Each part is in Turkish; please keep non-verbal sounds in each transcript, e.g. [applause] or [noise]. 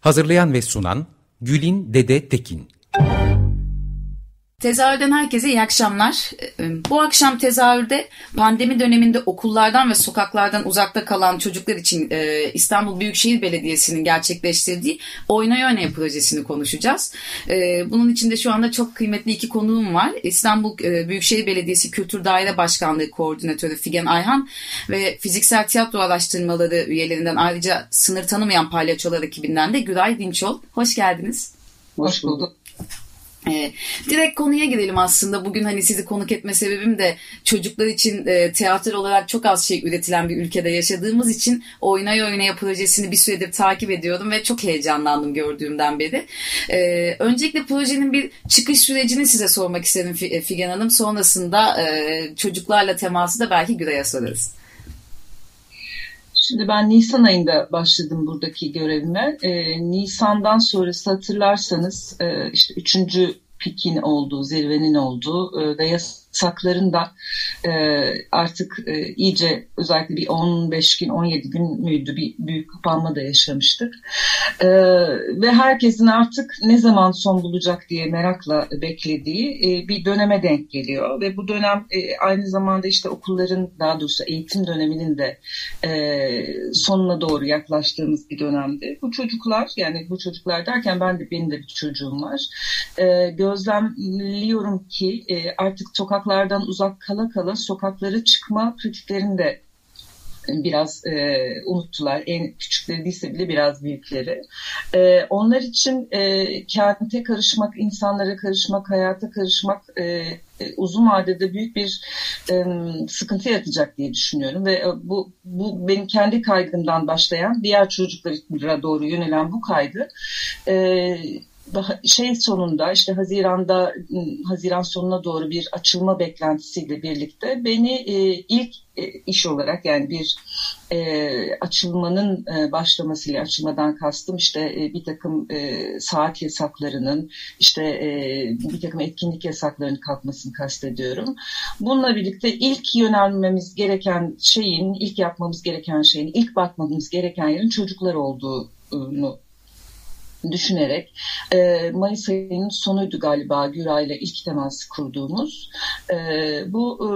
Hazırlayan ve sunan Gülin Dede Tekin Tezahürden herkese iyi akşamlar. Ee, bu akşam tezahürde pandemi döneminde okullardan ve sokaklardan uzakta kalan çocuklar için e, İstanbul Büyükşehir Belediyesi'nin gerçekleştirdiği Oynay Oynay projesini konuşacağız. Ee, bunun içinde şu anda çok kıymetli iki konuğum var. İstanbul e, Büyükşehir Belediyesi Kültür Daire Başkanlığı Koordinatörü Figen Ayhan ve Fiziksel Tiyatro Araştırmaları üyelerinden ayrıca sınır tanımayan palyaçolar ekibinden de Güray Dinçol. Hoş geldiniz. Hoş bulduk. E, direkt konuya girelim aslında. Bugün hani sizi konuk etme sebebim de çocuklar için e, tiyatro olarak çok az şey üretilen bir ülkede yaşadığımız için Oynay Oynaya projesini bir süredir takip ediyorum ve çok heyecanlandım gördüğümden beri. E, öncelikle projenin bir çıkış sürecini size sormak istedim Figen Hanım. Sonrasında e, çocuklarla teması da belki Güray'a sorarız. Şimdi ben Nisan ayında başladım buradaki görevime. Ee, Nisan'dan sonrası hatırlarsanız e, işte üçüncü pikin olduğu, zirvenin olduğu e, ve yas sakların da e, artık e, iyice özellikle bir 15 gün 17 gün müydü bir büyük kapanma da yaşamıştık. E, ve herkesin artık ne zaman son bulacak diye merakla beklediği e, bir döneme denk geliyor ve bu dönem e, aynı zamanda işte okulların daha doğrusu eğitim döneminin de e, sonuna doğru yaklaştığımız bir dönemdi. Bu çocuklar yani bu çocuklar derken ben de benim de bir çocuğum var. E, gözlemliyorum ki e, artık sokak sokaklardan uzak kala kala sokaklara çıkma pratiklerini de biraz e, unuttular. En küçükleri değilse bile biraz büyükleri. E, onlar için e, kente karışmak, insanlara karışmak, hayata karışmak e, e uzun vadede büyük bir e, sıkıntı yaratacak diye düşünüyorum ve e, bu bu benim kendi kaygımdan başlayan diğer çocuklara doğru yönelen bu kaygı e, şey sonunda işte Haziran'da Haziran sonuna doğru bir açılma beklentisiyle birlikte beni e, ilk e, iş olarak yani bir e, açılmanın e, başlamasıyla açılmadan kastım işte bir takım saat yasaklarının işte bir takım etkinlik yasaklarının kalkmasını kastediyorum. Bununla birlikte ilk yönelmemiz gereken şeyin, ilk yapmamız gereken şeyin, ilk bakmamız gereken yerin çocuklar olduğunu düşünerek e, Mayıs ayının sonuydu galiba Güray'la ilk teması kurduğumuz. E, bu e,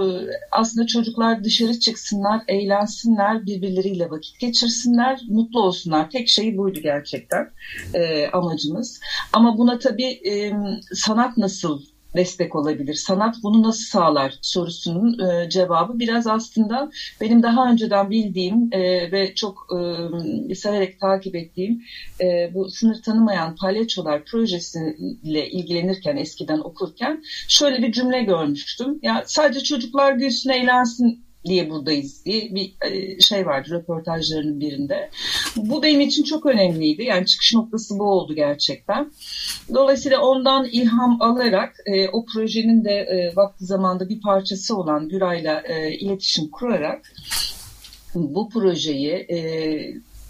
aslında çocuklar dışarı çıksınlar, eğlensinler, birbirleriyle vakit geçirsinler, mutlu olsunlar. Tek şey buydu gerçekten e, amacımız. Ama buna tabii e, sanat nasıl destek olabilir? Sanat bunu nasıl sağlar sorusunun e, cevabı biraz aslında benim daha önceden bildiğim e, ve çok e, severek takip ettiğim e, bu sınır tanımayan palyaçolar projesiyle ilgilenirken eskiden okurken şöyle bir cümle görmüştüm. Ya sadece çocuklar gülsün eğlensin diye buradayız diye bir e, şey vardı röportajlarının birinde. Bu benim için çok önemliydi. Yani çıkış noktası bu oldu gerçekten. Dolayısıyla ondan ilham alarak e, o projenin de e, vakti zamanda bir parçası olan Güray'la e, iletişim kurarak bu projeyi e,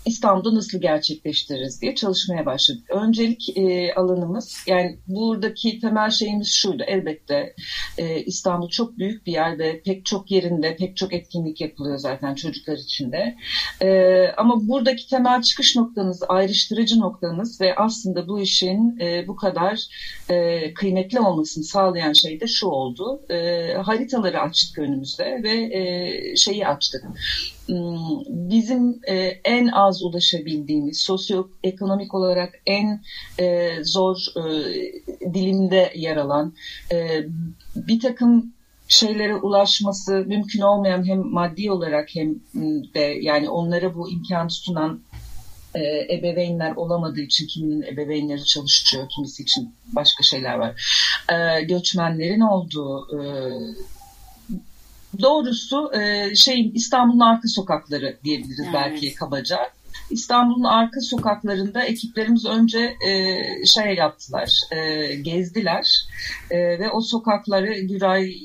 İstanbul'da nasıl gerçekleştiririz diye çalışmaya başladık. Öncelik e, alanımız yani buradaki temel şeyimiz şuydu. Elbette e, İstanbul çok büyük bir yer ve pek çok yerinde pek çok etkinlik yapılıyor zaten çocuklar için de. E, ama buradaki temel çıkış noktamız, ayrıştırıcı noktamız ve aslında bu işin e, bu kadar e, kıymetli olmasını sağlayan şey de şu oldu. E, haritaları açtık önümüzde ve e, şeyi açtık bizim e, en az ulaşabildiğimiz, sosyoekonomik olarak en e, zor dilimde yer alan bir takım şeylere ulaşması mümkün olmayan hem maddi olarak hem de yani onlara bu imkan sunan ebeveynler olamadığı için kiminin ebeveynleri çalışıyor, kimisi için başka şeyler var. göçmenlerin olduğu doğrusu e, şeyin İstanbul'un arka sokakları diyebiliriz evet. belki kabaca. İstanbul'un arka sokaklarında ekiplerimiz önce e, şey yaptılar, e, gezdiler e, ve o sokakları Güray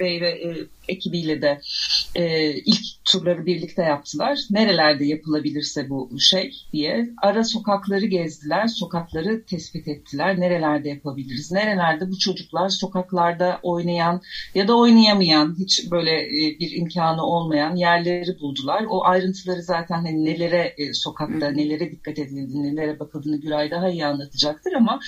Bey ve e, ekibiyle de e, ilk turları birlikte yaptılar. Nerelerde yapılabilirse bu şey diye ara sokakları gezdiler, sokakları tespit ettiler. Nerelerde yapabiliriz? Nerelerde bu çocuklar sokaklarda oynayan ya da oynayamayan, hiç böyle e, bir imkanı olmayan yerleri buldular. O ayrıntıları zaten hani nelere e, sokakta, nelere dikkat edildiğini, nelere bakıldığını Güray daha iyi anlatacaktır ama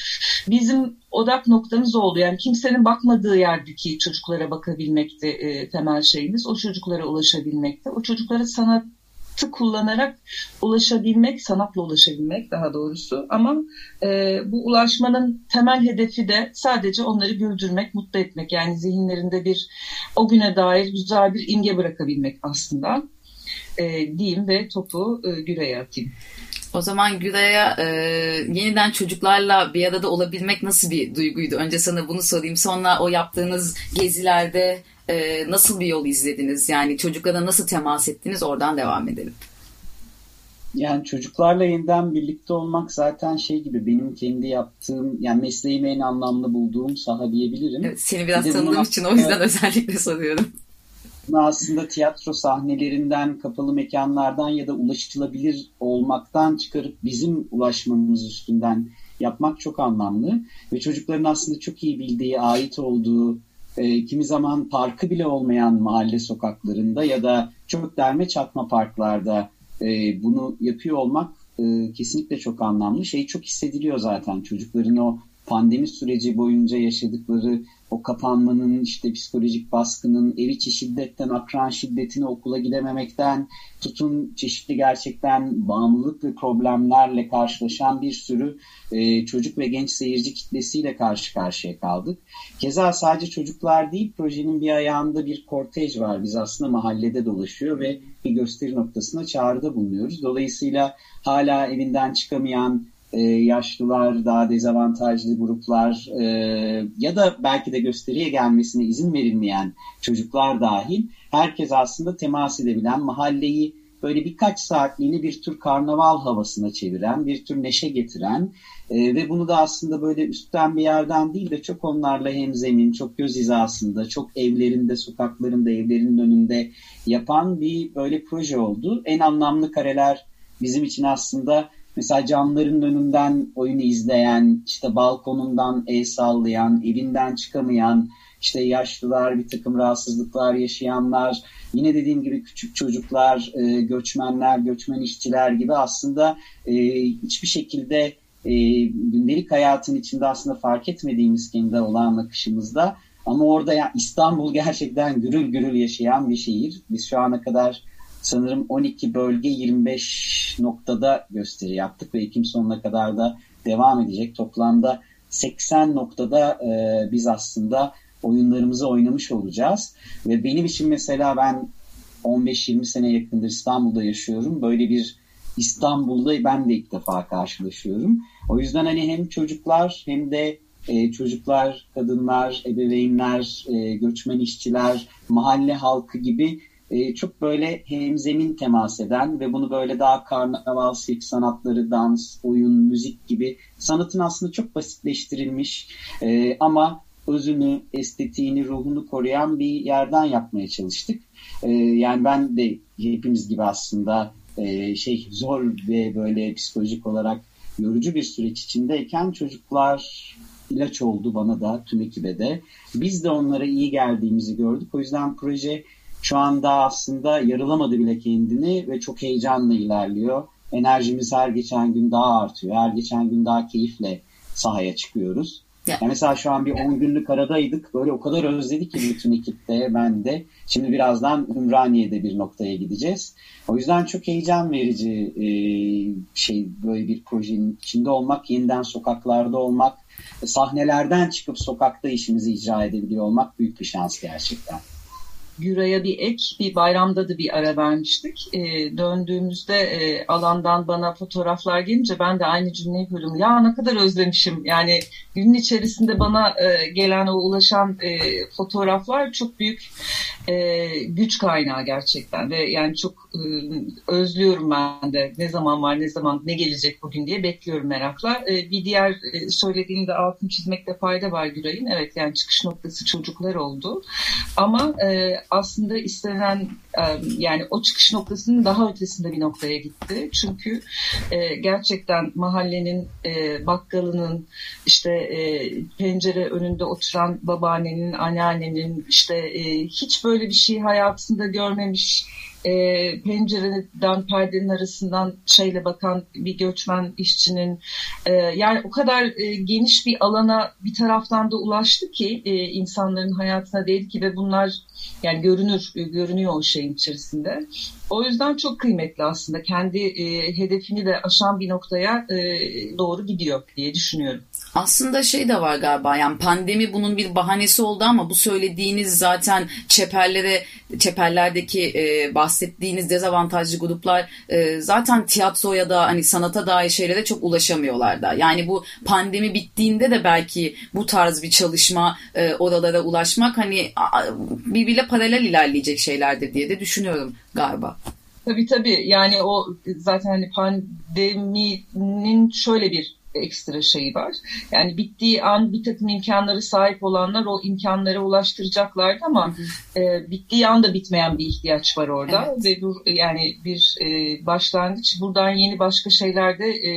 bizim odak noktamız oldu. Yani kimsenin bakmadığı yerdeki çocuklara bakabilmekte e, temel şeyimiz. O çocuklara ulaşabilmekte. O çocuklara sanatı kullanarak ulaşabilmek, sanatla ulaşabilmek daha doğrusu. Ama e, bu ulaşmanın temel hedefi de sadece onları güldürmek, mutlu etmek. Yani zihinlerinde bir o güne dair güzel bir imge bırakabilmek aslında. E, diyeyim ve topu e, Güre'ye atayım. O zaman Güray'a e, yeniden çocuklarla bir arada olabilmek nasıl bir duyguydu? Önce sana bunu sorayım. Sonra o yaptığınız gezilerde e, nasıl bir yol izlediniz? Yani çocuklara nasıl temas ettiniz? Oradan devam edelim. Yani çocuklarla yeniden birlikte olmak zaten şey gibi benim kendi yaptığım yani mesleğimi en anlamlı bulduğum saha diyebilirim. Evet, seni biraz tanıdığım için o yüzden özellikle soruyorum aslında tiyatro sahnelerinden, kapalı mekanlardan ya da ulaşılabilir olmaktan çıkarıp bizim ulaşmamız üstünden yapmak çok anlamlı. Ve çocukların aslında çok iyi bildiği, ait olduğu, e, kimi zaman parkı bile olmayan mahalle sokaklarında ya da çok derme çatma parklarda e, bunu yapıyor olmak e, kesinlikle çok anlamlı. Şey çok hissediliyor zaten çocukların o pandemi süreci boyunca yaşadıkları o kapanmanın, işte psikolojik baskının, ev içi şiddetten, akran şiddetine, okula gidememekten, tutun çeşitli gerçekten bağımlılık ve problemlerle karşılaşan bir sürü e, çocuk ve genç seyirci kitlesiyle karşı karşıya kaldık. Keza sadece çocuklar değil, projenin bir ayağında bir kortej var. Biz aslında mahallede dolaşıyor ve bir gösteri noktasına çağrıda bulunuyoruz. Dolayısıyla hala evinden çıkamayan, e, yaşlılar, daha dezavantajlı gruplar e, ya da belki de gösteriye gelmesine izin verilmeyen çocuklar dahil herkes aslında temas edebilen mahalleyi böyle birkaç saatliğini bir tür karnaval havasına çeviren, bir tür neşe getiren e, ve bunu da aslında böyle üstten bir yerden değil de çok onlarla hemzemin, çok göz hizasında, çok evlerinde, sokaklarında, evlerinin önünde yapan bir böyle proje oldu. En anlamlı kareler bizim için aslında Mesela camların önünden oyunu izleyen, işte balkonundan el sallayan, evinden çıkamayan, işte yaşlılar, bir takım rahatsızlıklar yaşayanlar, yine dediğim gibi küçük çocuklar, e, göçmenler, göçmen işçiler gibi aslında e, hiçbir şekilde e, gündelik hayatın içinde aslında fark etmediğimiz kendi olağan akışımızda ama orada ya İstanbul [laughs] gerçekten gürül gürül yaşayan bir şehir. Biz şu ana kadar sanırım 12 bölge 25 noktada gösteri yaptık ve Ekim sonuna kadar da devam edecek. Toplamda 80 noktada e, biz aslında oyunlarımızı oynamış olacağız. Ve benim için mesela ben 15-20 sene yakındır İstanbul'da yaşıyorum. Böyle bir İstanbul'da ben de ilk defa karşılaşıyorum. O yüzden hani hem çocuklar hem de e, çocuklar, kadınlar, ebeveynler, e, göçmen işçiler, mahalle halkı gibi e, çok böyle hemzemin temas eden ve bunu böyle daha karnaval, sirk sanatları, dans, oyun, müzik gibi sanatın aslında çok basitleştirilmiş e, ama özünü, estetiğini, ruhunu koruyan bir yerden yapmaya çalıştık. E, yani ben de hepimiz gibi aslında e, şey zor ve böyle psikolojik olarak yorucu bir süreç içindeyken çocuklar ilaç oldu bana da tüm ekibe de. Biz de onlara iyi geldiğimizi gördük. O yüzden proje şu anda aslında yarılamadı bile kendini ve çok heyecanla ilerliyor. Enerjimiz her geçen gün daha artıyor. Her geçen gün daha keyifle sahaya çıkıyoruz. Yani mesela şu an bir 10 günlük aradaydık. Böyle o kadar özledik ki bütün ekipte, ben de. Şimdi birazdan Ümraniye'de bir noktaya gideceğiz. O yüzden çok heyecan verici e, şey böyle bir projenin içinde olmak, yeniden sokaklarda olmak, sahnelerden çıkıp sokakta işimizi icra edebiliyor olmak büyük bir şans gerçekten. Güray'a bir ek, bir bayramda da bir ara vermiştik. E, döndüğümüzde e, alandan bana fotoğraflar gelince ben de aynı cümleyi kurdum. Ya ne kadar özlemişim. Yani günün içerisinde bana e, gelen o ulaşan e, fotoğraflar çok büyük e, güç kaynağı gerçekten. Ve yani çok e, özlüyorum ben de. Ne zaman var, ne zaman, ne gelecek bugün diye bekliyorum merakla. E, bir diğer e, söylediğinde altını çizmekte fayda var Güray'ın. Evet yani çıkış noktası çocuklar oldu. Ama e, aslında istenen yani o çıkış noktasının daha ötesinde bir noktaya gitti. Çünkü e, gerçekten mahallenin e, bakkalının işte e, pencere önünde oturan babaannenin, anneannenin işte e, hiç böyle bir şey hayatında görmemiş e, pencereden perdenin arasından şeyle bakan bir göçmen işçinin e, yani o kadar e, geniş bir alana bir taraftan da ulaştı ki e, insanların hayatına değil ki ve bunlar yani görünür görünüyor o şeyin içerisinde. O yüzden çok kıymetli aslında kendi e, hedefini de aşan bir noktaya e, doğru gidiyor diye düşünüyorum. Aslında şey de var galiba yani pandemi bunun bir bahanesi oldu ama bu söylediğiniz zaten çeperlere çeperlerdeki e, bahsettiğiniz dezavantajlı gruplar e, zaten tiyatro ya da hani sanata dair şeylere çok ulaşamıyorlar da. Yani bu pandemi bittiğinde de belki bu tarz bir çalışma e, oralara ulaşmak hani birbiriyle paralel ilerleyecek şeylerdir diye de düşünüyorum galiba. Tabii tabii yani o zaten hani pandeminin şöyle bir ekstra şeyi var. Yani bittiği an bir takım imkanları sahip olanlar o imkanlara ulaştıracaklardı ama e, bittiği anda bitmeyen bir ihtiyaç var orada evet. ve bu yani bir e, başlangıç. Buradan yeni başka şeylerde e,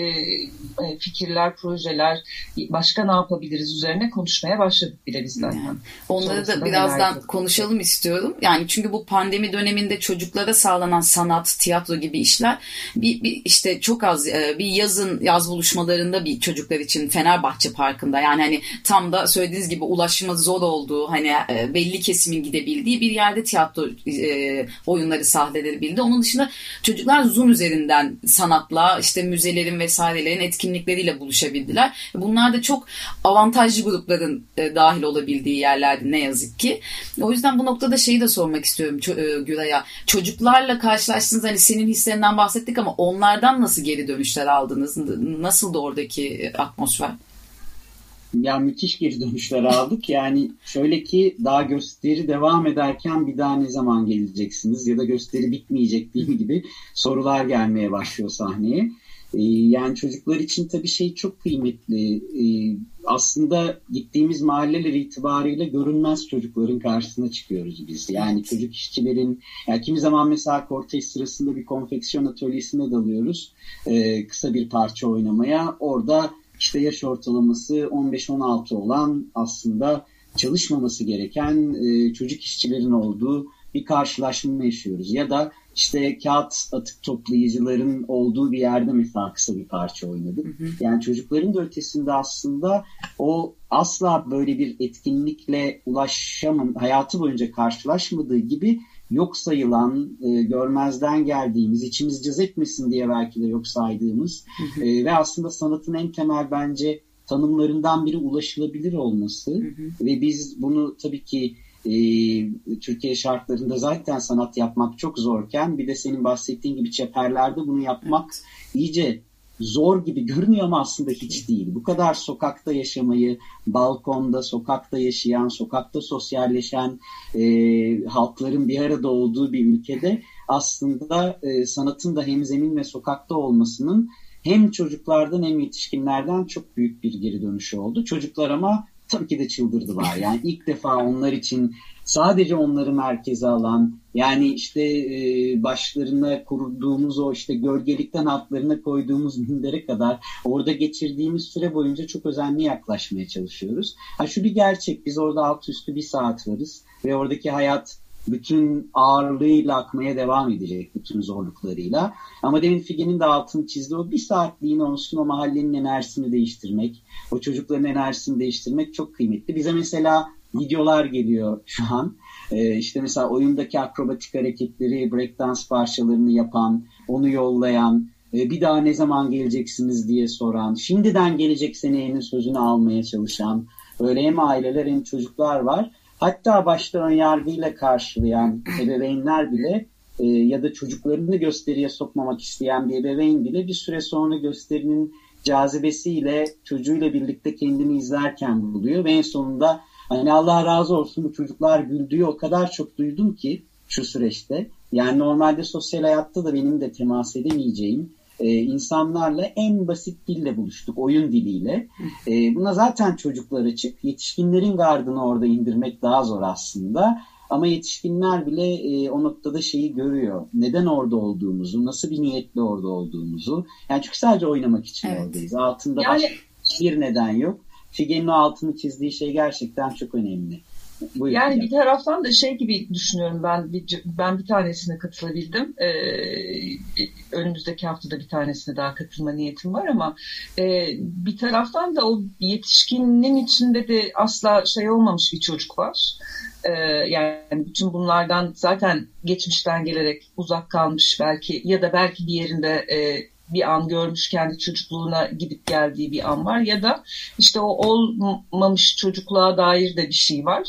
e, fikirler, projeler, başka ne yapabiliriz üzerine konuşmaya başladık bile biz zaten. Yani. Onları da birazdan konuşalım istiyorum. Yani çünkü bu pandemi döneminde çocuklara sağlanan sanat, tiyatro gibi işler bir, bir işte çok az e, bir yazın yaz buluşmalarında bir çocuklar için Fenerbahçe Parkı'nda yani hani tam da söylediğiniz gibi ulaşımı zor olduğu hani e, belli kesimin gidebildiği bir yerde tiyatro e, oyunları sahnelenebildi. Onun dışında çocuklar Zoom üzerinden sanatla işte müzelerin vesairelerin etkinlikleriyle buluşabildiler. Bunlar da çok avantajlı grupların e, dahil olabildiği yerlerdi ne yazık ki. O yüzden bu noktada şeyi de sormak istiyorum e, Güray'a. Çocuklarla karşılaştınız hani senin hislerinden bahsettik ama onlardan nasıl geri dönüşler aldınız? Nasıl da oradaki oradaki atmosfer? Ya müthiş geri dönüşler aldık. Yani şöyle ki daha gösteri devam ederken bir daha ne zaman geleceksiniz ya da gösteri bitmeyecek değil gibi sorular gelmeye başlıyor sahneye. Ee, yani çocuklar için tabii şey çok kıymetli. Ee, aslında gittiğimiz mahalleler itibariyle görünmez çocukların karşısına çıkıyoruz biz. Yani çocuk işçilerin, yani kimi zaman mesela kortej sırasında bir konfeksiyon atölyesine dalıyoruz. Ee, kısa bir parça oynamaya. Orada işte yaş ortalaması 15-16 olan aslında çalışmaması gereken e, çocuk işçilerin olduğu bir karşılaşma yaşıyoruz. Ya da işte kağıt atık toplayıcıların olduğu bir yerde mesela kısa bir parça oynadık. Hı hı. Yani çocukların da ötesinde aslında o asla böyle bir etkinlikle ulaşamam, hayatı boyunca karşılaşmadığı gibi yok sayılan, e, görmezden geldiğimiz, içimiz cız etmesin diye belki de yok saydığımız hı hı. E, ve aslında sanatın en temel bence tanımlarından biri ulaşılabilir olması hı hı. ve biz bunu tabii ki e, Türkiye şartlarında zaten sanat yapmak çok zorken bir de senin bahsettiğin gibi çeperlerde bunu yapmak evet. iyice zor gibi görünüyor ama aslında hiç değil. Bu kadar sokakta yaşamayı, balkonda, sokakta yaşayan, sokakta sosyalleşen e, halkların bir arada olduğu bir ülkede aslında e, sanatın da hem zemin ve sokakta olmasının hem çocuklardan hem yetişkinlerden çok büyük bir geri dönüşü oldu. Çocuklar ama tabii ki de çıldırdılar. Yani ilk defa onlar için sadece onları merkeze alan yani işte e, başlarına kurduğumuz o işte gölgelikten altlarına koyduğumuz mindere kadar orada geçirdiğimiz süre boyunca çok özenli yaklaşmaya çalışıyoruz. Ha şu bir gerçek biz orada alt üstü bir saat varız ve oradaki hayat bütün ağırlığıyla akmaya devam edecek bütün zorluklarıyla. Ama demin Figen'in de altını çizdiği o bir saatliğin olsun o mahallenin enerjisini değiştirmek, o çocukların enerjisini değiştirmek çok kıymetli. Bize mesela videolar geliyor şu an. Ee, işte mesela oyundaki akrobatik hareketleri, breakdance parçalarını yapan, onu yollayan, e, bir daha ne zaman geleceksiniz diye soran, şimdiden gelecek seneyenin sözünü almaya çalışan, öyle hem aileler hem çocuklar var. Hatta başta ön yargıyla karşılayan ebeveynler bile e, ya da çocuklarını gösteriye sokmamak isteyen bir ebeveyn bile bir süre sonra gösterinin cazibesiyle çocuğuyla birlikte kendini izlerken buluyor ve en sonunda hani Allah razı olsun bu çocuklar güldüğü o kadar çok duydum ki şu süreçte. Yani normalde sosyal hayatta da benim de temas edemeyeceğim e, insanlarla en basit dille buluştuk. Oyun diliyle. E, buna zaten çocuklar açık. Yetişkinlerin gardını orada indirmek daha zor aslında. Ama yetişkinler bile e, o noktada şeyi görüyor. Neden orada olduğumuzu, nasıl bir niyetle orada olduğumuzu. Yani çünkü sadece oynamak için evet. oradayız. Altında yani... başka bir neden yok. Figen'in altını çizdiği şey gerçekten çok önemli. Buyurun yani ya. bir taraftan da şey gibi düşünüyorum ben bir, ben bir tanesine katılabildim. Ee, önümüzdeki haftada bir tanesine daha katılma niyetim var ama e, bir taraftan da o yetişkinin içinde de asla şey olmamış bir çocuk var. Ee, yani bütün bunlardan zaten geçmişten gelerek uzak kalmış belki ya da belki bir yerinde e, bir an görmüş kendi çocukluğuna gidip geldiği bir an var ya da işte o olmamış çocukluğa dair de bir şey var.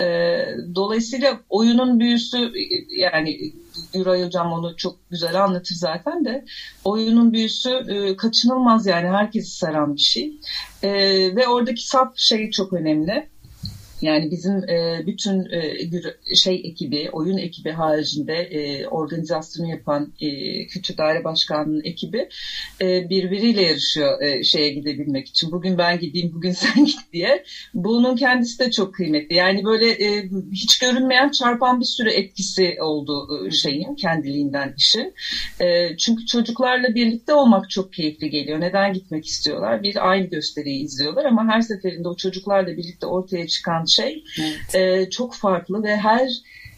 E, dolayısıyla oyunun büyüsü yani Güray Hocam onu çok güzel anlatır zaten de oyunun büyüsü e, kaçınılmaz yani herkesi saran bir şey. E, ve oradaki sap şey çok önemli yani bizim e, bütün e, şey ekibi, oyun ekibi haricinde e, organizasyonu yapan e, Küçük Daire Başkanlığı'nın ekibi e, birbiriyle yarışıyor e, şeye gidebilmek için. Bugün ben gideyim, bugün [laughs] sen git diye. Bunun kendisi de çok kıymetli. Yani böyle e, hiç görünmeyen çarpan bir sürü etkisi oldu e, şeyin, kendiliğinden işin. E, çünkü çocuklarla birlikte olmak çok keyifli geliyor. Neden gitmek istiyorlar? Bir aynı gösteriyi izliyorlar ama her seferinde o çocuklarla birlikte ortaya çıkan şey evet. e, çok farklı ve her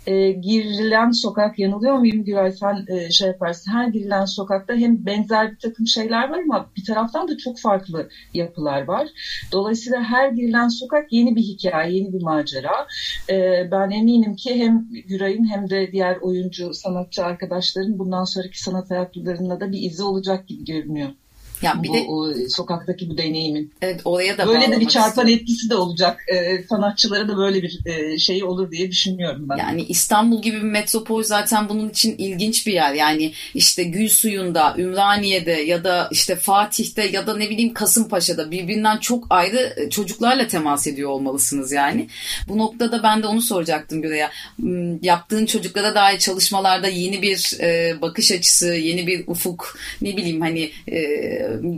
e, girilen sokak yanılıyor muyum Güray sen e, şey yaparsın her girilen sokakta hem benzer bir takım şeyler var ama bir taraftan da çok farklı yapılar var. Dolayısıyla her girilen sokak yeni bir hikaye, yeni bir macera. E, ben eminim ki hem Güray'ın hem de diğer oyuncu, sanatçı arkadaşların bundan sonraki sanat hayatlarında da bir izi olacak gibi görünüyor. Ya bir bu, de o, sokaktaki bu deneyimin. Evet oraya da böyle de bir çarpan istiyorum. etkisi de olacak. E, sanatçılara da böyle bir e, şey olur diye düşünüyorum ben. Yani İstanbul gibi bir metropol zaten bunun için ilginç bir yer. Yani işte Gül Suyu'nda, Ümraniye'de ya da işte Fatih'te ya da ne bileyim Kasımpaşa'da birbirinden çok ayrı e, çocuklarla temas ediyor olmalısınız yani. Bu noktada ben de onu soracaktım Güre'ye. Hmm, yaptığın çocuklara dair çalışmalarda yeni bir e, bakış açısı, yeni bir ufuk ne bileyim hani e,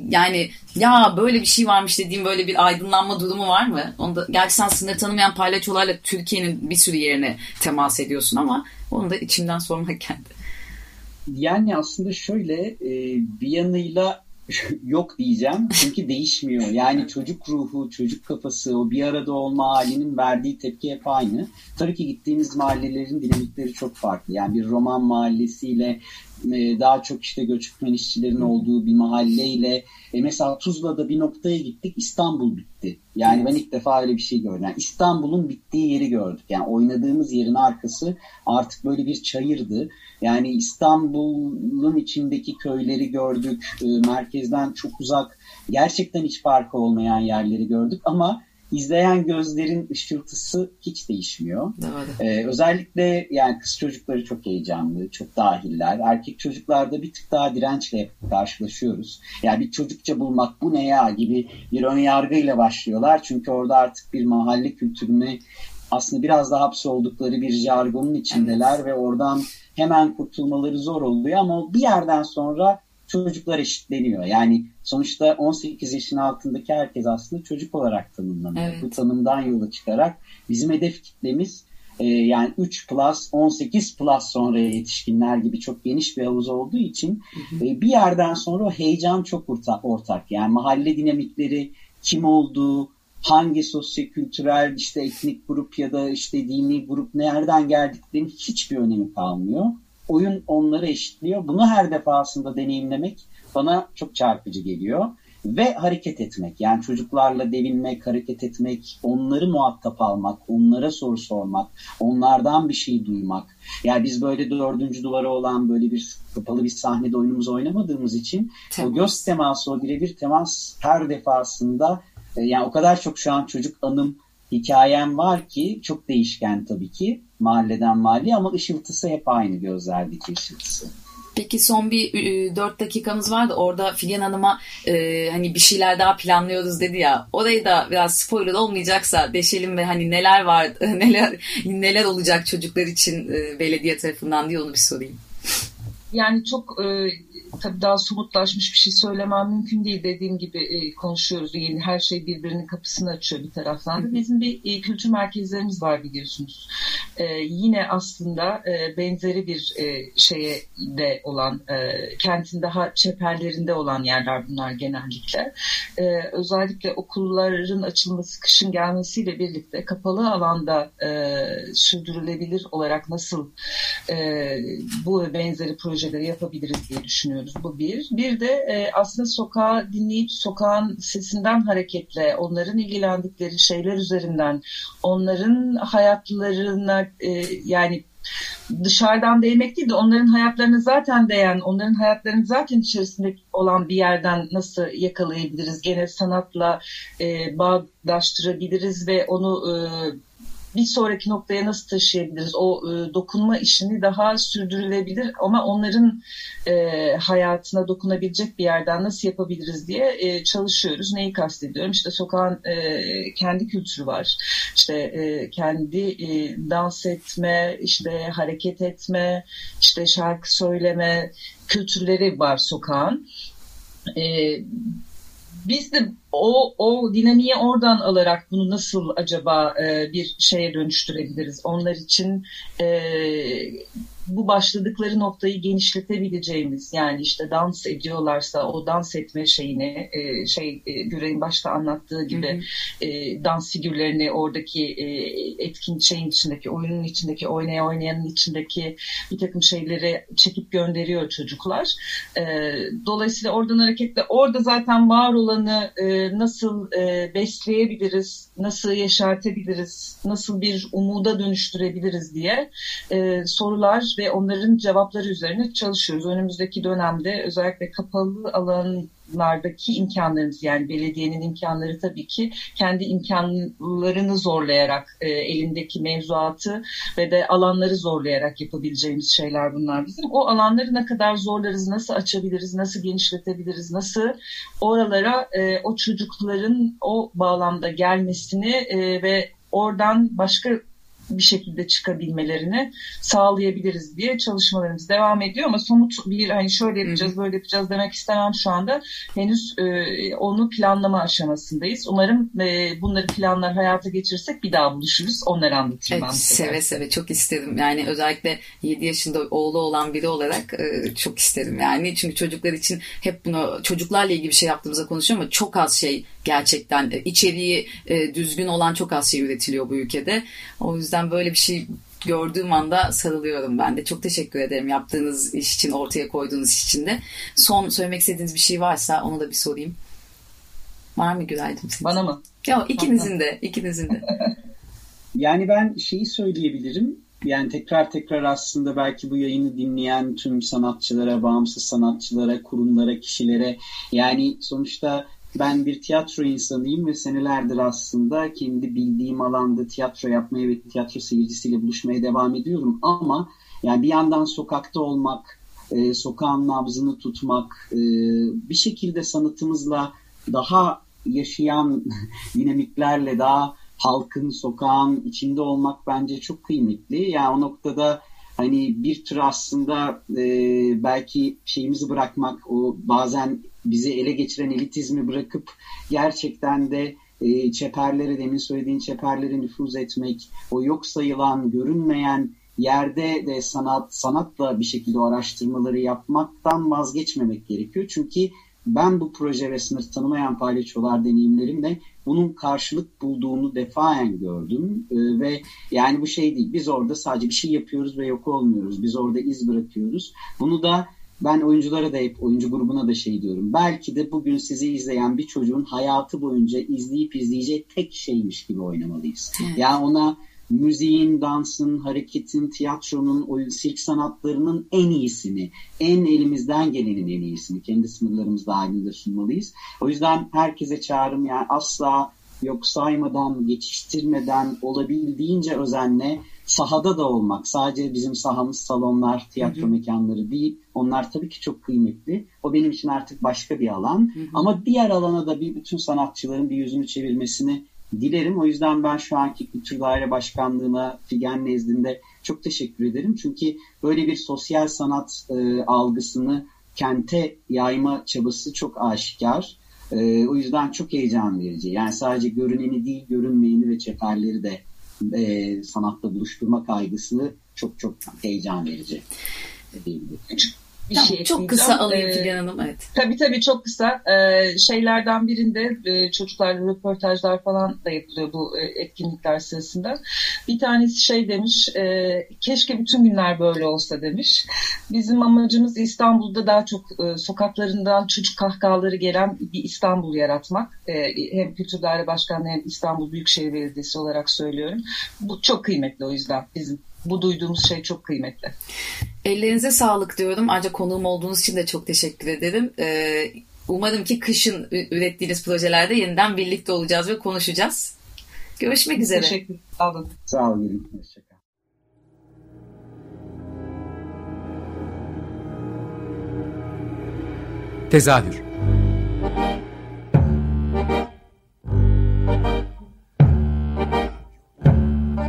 yani ya böyle bir şey varmış dediğim böyle bir aydınlanma durumu var mı? Onda, gerçi sen sınır tanımayan palyaçolarla Türkiye'nin bir sürü yerine temas ediyorsun ama onu da içimden sormak kendi. Yani aslında şöyle e, bir yanıyla [laughs] yok diyeceğim çünkü değişmiyor. Yani [laughs] çocuk ruhu, çocuk kafası, o bir arada olma halinin verdiği tepki hep aynı. Tabii ki gittiğimiz mahallelerin dinamikleri çok farklı. Yani bir roman mahallesiyle daha çok işte göçmen işçilerin olduğu bir mahalleyle e, mesela Tuzla'da bir noktaya gittik İstanbul bitti. Yani ben ilk defa öyle bir şey gördüm. Yani İstanbul'un bittiği yeri gördük. Yani oynadığımız yerin arkası artık böyle bir çayırdı. Yani İstanbul'un içindeki köyleri gördük. E, merkezden çok uzak gerçekten hiç farkı olmayan yerleri gördük ama izleyen gözlerin ışıltısı hiç değişmiyor. Ee, özellikle yani kız çocukları çok heyecanlı, çok dahiller. Erkek çocuklarda bir tık daha dirençle karşılaşıyoruz. Yani bir çocukça bulmak bu ne ya gibi bir ön yargıyla başlıyorlar. Çünkü orada artık bir mahalle kültürüne aslında biraz daha hapsoldukları bir jargonun içindeler evet. ve oradan hemen kurtulmaları zor oluyor ama bir yerden sonra çocuklar eşitleniyor. Yani sonuçta 18 yaşın altındaki herkes aslında çocuk olarak tanımlanıyor. Evet. Bu tanımdan yola çıkarak bizim hedef kitlemiz e, yani 3 plus 18 plus sonra yetişkinler gibi çok geniş bir havuz olduğu için hı hı. E, bir yerden sonra o heyecan çok ortak, ortak. Yani mahalle dinamikleri kim olduğu, hangi sosyokültürel işte etnik grup ya da işte dini grup nereden geldiklerinin hiçbir önemi kalmıyor oyun onları eşitliyor. Bunu her defasında deneyimlemek bana çok çarpıcı geliyor. Ve hareket etmek yani çocuklarla devinmek, hareket etmek, onları muhatap almak, onlara soru sormak, onlardan bir şey duymak. Yani biz böyle dördüncü duvara olan böyle bir kapalı bir sahnede oyunumuzu oynamadığımız için temas. o göz teması, o birebir temas her defasında e, yani o kadar çok şu an çocuk anım hikayem var ki çok değişken tabii ki mahalleden mahalleye ama ışıltısı hep aynı gözlerdeki ışıltısı. Peki son bir e, 4 dakikamız vardı. Orada Figen Hanım'a e, hani bir şeyler daha planlıyoruz dedi ya. Orayı da biraz spoiler olmayacaksa deşelim ve hani neler var, [laughs] neler neler olacak çocuklar için e, belediye tarafından diye onu bir sorayım. Yani çok e, tabii daha somutlaşmış bir şey söylemem mümkün değil. Dediğim gibi e, konuşuyoruz. Yani her şey birbirinin kapısını açıyor bir taraftan da. Bizim bir e, kültür merkezlerimiz var biliyorsunuz. E, yine aslında e, benzeri bir e, şeye de olan, e, kentin daha çeperlerinde olan yerler bunlar genellikle. E, özellikle okulların açılması, kışın gelmesiyle birlikte kapalı alanda e, sürdürülebilir olarak nasıl e, bu benzeri projeleri yapabiliriz diye düşünüyoruz. Bu bir. Bir de e, aslında sokağı dinleyip sokağın sesinden hareketle onların ilgilendikleri şeyler üzerinden onların hayatlarına e, yani dışarıdan değmek değil de onların hayatlarını zaten değen, onların hayatlarının zaten içerisinde olan bir yerden nasıl yakalayabiliriz? Gene sanatla e, bağdaştırabiliriz ve onu e, bir sonraki noktaya nasıl taşıyabiliriz? O e, dokunma işini daha sürdürülebilir ama onların e, hayatına dokunabilecek bir yerden nasıl yapabiliriz diye e, çalışıyoruz. Neyi kastediyorum? İşte sokağın e, kendi kültürü var. İşte e, kendi e, dans etme, işte hareket etme, işte şarkı söyleme kültürleri var sokağın. E, biz de o, o dinamiği oradan alarak bunu nasıl acaba e, bir şeye dönüştürebiliriz? Onlar için e, bu başladıkları noktayı genişletebileceğimiz yani işte dans ediyorlarsa o dans etme şeyini e, şey e, Güray'ın başta anlattığı gibi hı hı. E, dans figürlerini oradaki e, etkin şeyin içindeki oyunun içindeki oynaya oynayanın içindeki bir takım şeyleri çekip gönderiyor çocuklar. E, dolayısıyla oradan hareketle orada zaten var olanı e, nasıl e, besleyebiliriz, nasıl yaşartabiliriz, nasıl bir umuda dönüştürebiliriz diye e, sorular ve onların cevapları üzerine çalışıyoruz. Önümüzdeki dönemde özellikle kapalı alanlardaki imkanlarımız yani belediyenin imkanları tabii ki kendi imkanlarını zorlayarak e, elindeki mevzuatı ve de alanları zorlayarak yapabileceğimiz şeyler bunlar bizim. O alanları ne kadar zorlarız, nasıl açabiliriz, nasıl genişletebiliriz, nasıl oralara e, o çocukların o bağlamda gelmesini e, ve oradan başka bir şekilde çıkabilmelerini sağlayabiliriz diye çalışmalarımız devam ediyor ama somut bir hani şöyle yapacağız böyle yapacağız demek istemem şu anda henüz e, onu planlama aşamasındayız. Umarım e, bunları planlar hayata geçirirsek bir daha buluşuruz. Onları anlatayım evet. Seve seve çok isterim. Yani özellikle 7 yaşında oğlu olan biri olarak e, çok isterim yani. Çünkü çocuklar için hep bunu çocuklarla ilgili bir şey yaptığımızda konuşuyorum ama çok az şey gerçekten içeriği e, düzgün olan çok az şey üretiliyor bu ülkede. O yüzden böyle bir şey gördüğüm anda sarılıyorum ben de. Çok teşekkür ederim yaptığınız iş için, ortaya koyduğunuz iş için de. Son söylemek istediğiniz bir şey varsa onu da bir sorayım. Var mı senin? Bana mı? Yok ikinizin de, ikinizin de. [laughs] yani ben şeyi söyleyebilirim. Yani tekrar tekrar aslında belki bu yayını dinleyen tüm sanatçılara, bağımsız sanatçılara, kurumlara, kişilere yani sonuçta ben bir tiyatro insanıyım ve senelerdir aslında kendi bildiğim alanda tiyatro yapmaya ve tiyatro seyircisiyle buluşmaya devam ediyorum. Ama yani bir yandan sokakta olmak, e, sokağın nabzını tutmak, e, bir şekilde sanatımızla daha yaşayan [laughs] dinamiklerle daha halkın, sokağın içinde olmak bence çok kıymetli. Yani o noktada hani bir tür aslında e, belki şeyimizi bırakmak, o bazen bizi ele geçiren elitizmi bırakıp gerçekten de e, çeperlere, demin söylediğin çeperlere nüfuz etmek, o yok sayılan, görünmeyen yerde de sanat sanatla bir şekilde o araştırmaları yapmaktan vazgeçmemek gerekiyor. Çünkü ben bu proje ve sınır tanımayan palyaçolar deneyimlerimle bunun karşılık bulduğunu defaen gördüm. Ee, ve yani bu şey değil biz orada sadece bir şey yapıyoruz ve yok olmuyoruz. Biz orada iz bırakıyoruz. Bunu da ben oyunculara da hep oyuncu grubuna da şey diyorum. Belki de bugün sizi izleyen bir çocuğun hayatı boyunca izleyip izleyeceği tek şeymiş gibi oynamalıyız. Evet. Yani ona müziğin, dansın, hareketin, tiyatronun, oyun, sirk sanatlarının en iyisini, en elimizden gelenin en iyisini kendi sınırlarımız dahilinde sunmalıyız. O yüzden herkese çağrım yani asla yok saymadan, geçiştirmeden, olabildiğince özenle sahada da olmak. Sadece bizim sahamız salonlar, tiyatro hı hı. mekanları değil. Onlar tabii ki çok kıymetli. O benim için artık başka bir alan. Hı hı. Ama diğer alana da bir bütün sanatçıların bir yüzünü çevirmesini dilerim. O yüzden ben şu anki Kültür Daire Başkanlığı'na Figen nezdinde çok teşekkür ederim. Çünkü böyle bir sosyal sanat e, algısını kente yayma çabası çok aşikar. E, o yüzden çok heyecan verici. Yani sadece görüneni değil, görünmeyeni ve çeperleri de e, sanatta buluşturma kaygısı çok çok heyecan verici. Küçük bir tamam, şey Çok kısa alayım ee, Figen Hanım. Evet. Tabii tabii çok kısa. Ee, şeylerden birinde e, çocuklarla röportajlar falan da yapılıyor bu e, etkinlikler sırasında. Bir tanesi şey demiş, e, keşke bütün günler böyle olsa demiş. Bizim amacımız İstanbul'da daha çok e, sokaklarından çocuk kahkahaları gelen bir İstanbul yaratmak. E, hem Kültür Daire Başkanlığı hem İstanbul Büyükşehir Belediyesi olarak söylüyorum. Bu çok kıymetli o yüzden bizim bu duyduğumuz şey çok kıymetli. Ellerinize sağlık diyorum. Ancak konuğum olduğunuz için de çok teşekkür ederim. Ee, umarım ki kışın ürettiğiniz projelerde yeniden birlikte olacağız ve konuşacağız. Görüşmek üzere. Teşekkür ederim. Sağ olun. Hoşçakalın. Tezahür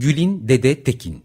Gülin Dede Tekin